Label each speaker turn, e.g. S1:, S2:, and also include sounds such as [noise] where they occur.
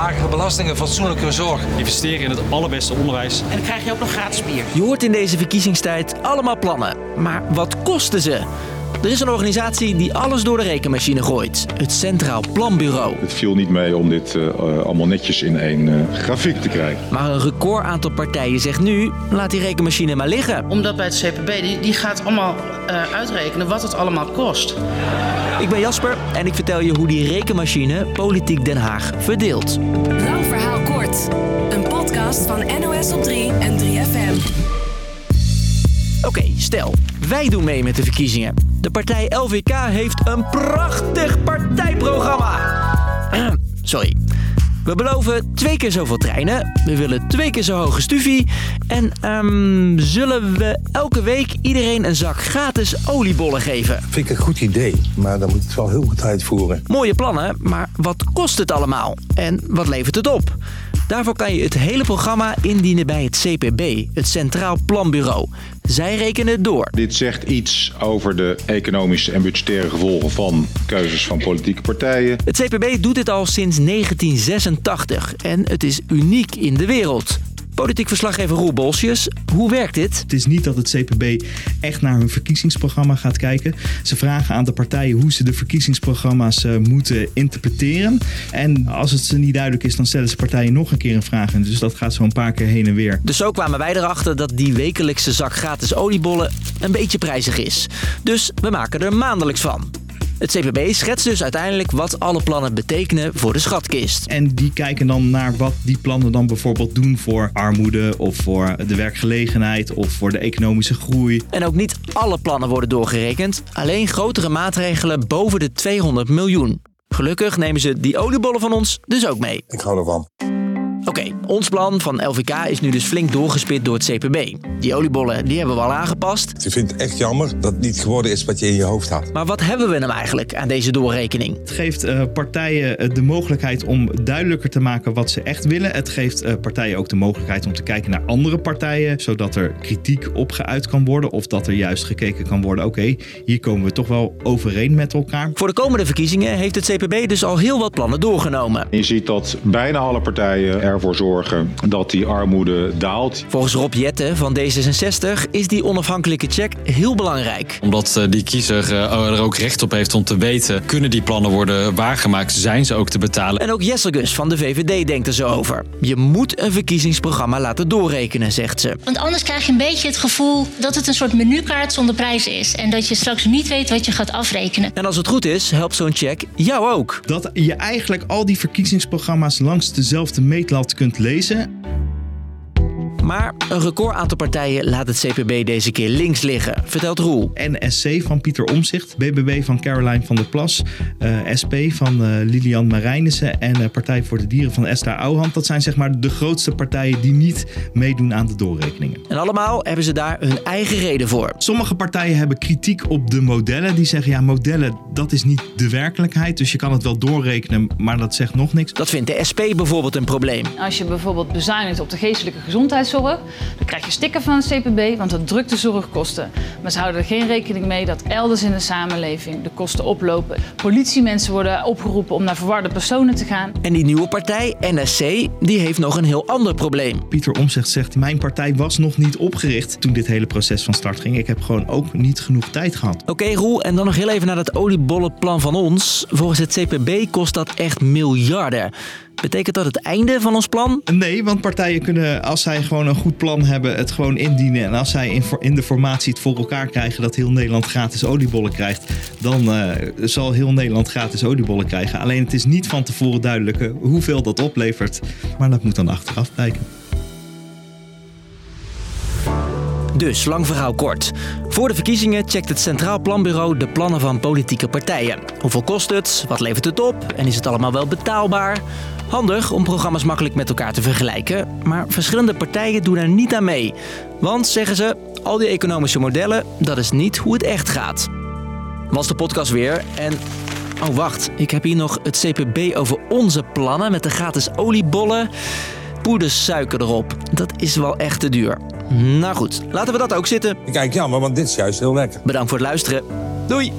S1: lagere belastingen, fatsoenlijke zorg.
S2: Investeren in het allerbeste onderwijs.
S3: En dan krijg je ook nog gratis bier.
S4: Je hoort in deze verkiezingstijd allemaal plannen. Maar wat kosten ze? Er is een organisatie die alles door de rekenmachine gooit. Het Centraal Planbureau.
S5: Het viel niet mee om dit uh, allemaal netjes in één uh, grafiek te krijgen.
S4: Maar een record aantal partijen zegt nu, laat die rekenmachine maar liggen.
S3: Omdat bij het CPB, die, die gaat allemaal uh, uitrekenen wat het allemaal kost.
S4: Ik ben Jasper en ik vertel je hoe die rekenmachine Politiek Den Haag verdeelt.
S6: Lang verhaal kort. Een podcast van NOS op 3 en 3FM.
S4: Oké, okay, stel, wij doen mee met de verkiezingen. De partij LVK heeft een prachtig partijprogramma. [clears throat] Sorry. We beloven twee keer zoveel treinen. We willen twee keer zo hoge stufie. En um, zullen we elke week iedereen een zak gratis oliebollen geven?
S7: Vind ik een goed idee, maar dan moet het wel heel goed uitvoeren.
S4: Mooie plannen, maar wat kost het allemaal? En wat levert het op? Daarvoor kan je het hele programma indienen bij het CPB, het Centraal Planbureau. Zij rekenen het door.
S5: Dit zegt iets over de economische en budgettaire gevolgen van keuzes van politieke partijen.
S4: Het CPB doet dit al sinds 1986 en het is uniek in de wereld. Politiek verslaggever Roel Bolsjes, hoe werkt dit?
S8: Het is niet dat het CPB echt naar hun verkiezingsprogramma gaat kijken. Ze vragen aan de partijen hoe ze de verkiezingsprogramma's uh, moeten interpreteren. En als het ze niet duidelijk is, dan stellen ze partijen nog een keer een vraag. En dus dat gaat zo een paar keer heen en weer.
S4: Dus zo kwamen wij erachter dat die wekelijkse zak gratis oliebollen een beetje prijzig is. Dus we maken er maandelijks van. Het CPB schetst dus uiteindelijk wat alle plannen betekenen voor de schatkist.
S8: En die kijken dan naar wat die plannen dan bijvoorbeeld doen voor armoede of voor de werkgelegenheid of voor de economische groei.
S4: En ook niet alle plannen worden doorgerekend, alleen grotere maatregelen boven de 200 miljoen. Gelukkig nemen ze die oliebollen van ons dus ook mee.
S7: Ik hou ervan.
S4: Oké, okay, ons plan van LVK is nu dus flink doorgespit door het CPB. Die oliebollen die hebben we al aangepast.
S7: Ik vind het echt jammer dat het niet geworden is wat je in je hoofd had.
S4: Maar wat hebben we nou eigenlijk aan deze doorrekening?
S8: Het geeft uh, partijen de mogelijkheid om duidelijker te maken wat ze echt willen. Het geeft uh, partijen ook de mogelijkheid om te kijken naar andere partijen, zodat er kritiek op geuit kan worden of dat er juist gekeken kan worden. Oké, okay, hier komen we toch wel overeen met elkaar.
S4: Voor de komende verkiezingen heeft het CPB dus al heel wat plannen doorgenomen.
S5: Je ziet dat bijna alle partijen ervoor zorgen dat die armoede daalt.
S4: Volgens Rob Jetten van D66 is die onafhankelijke check heel belangrijk.
S2: Omdat uh, die kiezer uh, er ook recht op heeft om te weten, kunnen die plannen worden waargemaakt, zijn ze ook te betalen.
S4: En ook Jesselgus van de VVD denkt er zo over. Je moet een verkiezingsprogramma laten doorrekenen, zegt ze.
S9: Want anders krijg je een beetje het gevoel dat het een soort menukaart zonder prijs is. En dat je straks niet weet wat je gaat afrekenen.
S4: En als het goed is, helpt zo'n check jou ook.
S8: Dat je eigenlijk al die verkiezingsprogramma's langs dezelfde meetlat kunt lezen.
S4: Maar een record aantal partijen laat het CPB deze keer links liggen, vertelt Roel.
S8: NSC van Pieter Omzicht, BBB van Caroline van der Plas, uh, SP van uh, Lilian Marijnissen en uh, Partij voor de Dieren van Esther Ouwehand. Dat zijn zeg maar de grootste partijen die niet meedoen aan de doorrekeningen.
S4: En allemaal hebben ze daar hun eigen reden voor.
S8: Sommige partijen hebben kritiek op de modellen. Die zeggen ja, modellen dat is niet de werkelijkheid. Dus je kan het wel doorrekenen, maar dat zegt nog niks.
S4: Dat vindt de SP bijvoorbeeld een probleem.
S10: Als je bijvoorbeeld bezuinigt op de geestelijke gezondheidszorg, dan krijg je stikken van het CPB, want dat drukt de zorgkosten. Maar ze houden er geen rekening mee dat elders in de samenleving de kosten oplopen. Politiemensen worden opgeroepen om naar verwarde personen te gaan.
S4: En die nieuwe partij, NSC, die heeft nog een heel ander probleem.
S8: Pieter Omtzigt zegt, mijn partij was nog niet opgericht toen dit hele proces van start ging. Ik heb gewoon ook niet genoeg tijd gehad.
S4: Oké okay, Roel, en dan nog heel even naar dat oliebollenplan van ons. Volgens het CPB kost dat echt miljarden. Betekent dat het einde van ons plan?
S8: Nee, want partijen kunnen, als zij gewoon een goed plan hebben, het gewoon indienen. En als zij in, in de formatie het voor elkaar krijgen dat heel Nederland gratis oliebollen krijgt, dan uh, zal heel Nederland gratis oliebollen krijgen. Alleen het is niet van tevoren duidelijk hoeveel dat oplevert. Maar dat moet dan achteraf blijken.
S4: Dus, lang verhaal kort. Voor de verkiezingen checkt het Centraal Planbureau de plannen van politieke partijen. Hoeveel kost het? Wat levert het op? En is het allemaal wel betaalbaar? Handig om programma's makkelijk met elkaar te vergelijken, maar verschillende partijen doen er niet aan mee. Want, zeggen ze, al die economische modellen, dat is niet hoe het echt gaat. Was de podcast weer en... Oh wacht, ik heb hier nog het CPB over onze plannen met de gratis oliebollen. Poedersuiker erop. Dat is wel echt te duur. Nou goed, laten we dat ook zitten.
S7: Kijk, jammer, want dit is juist heel lekker.
S4: Bedankt voor het luisteren. Doei!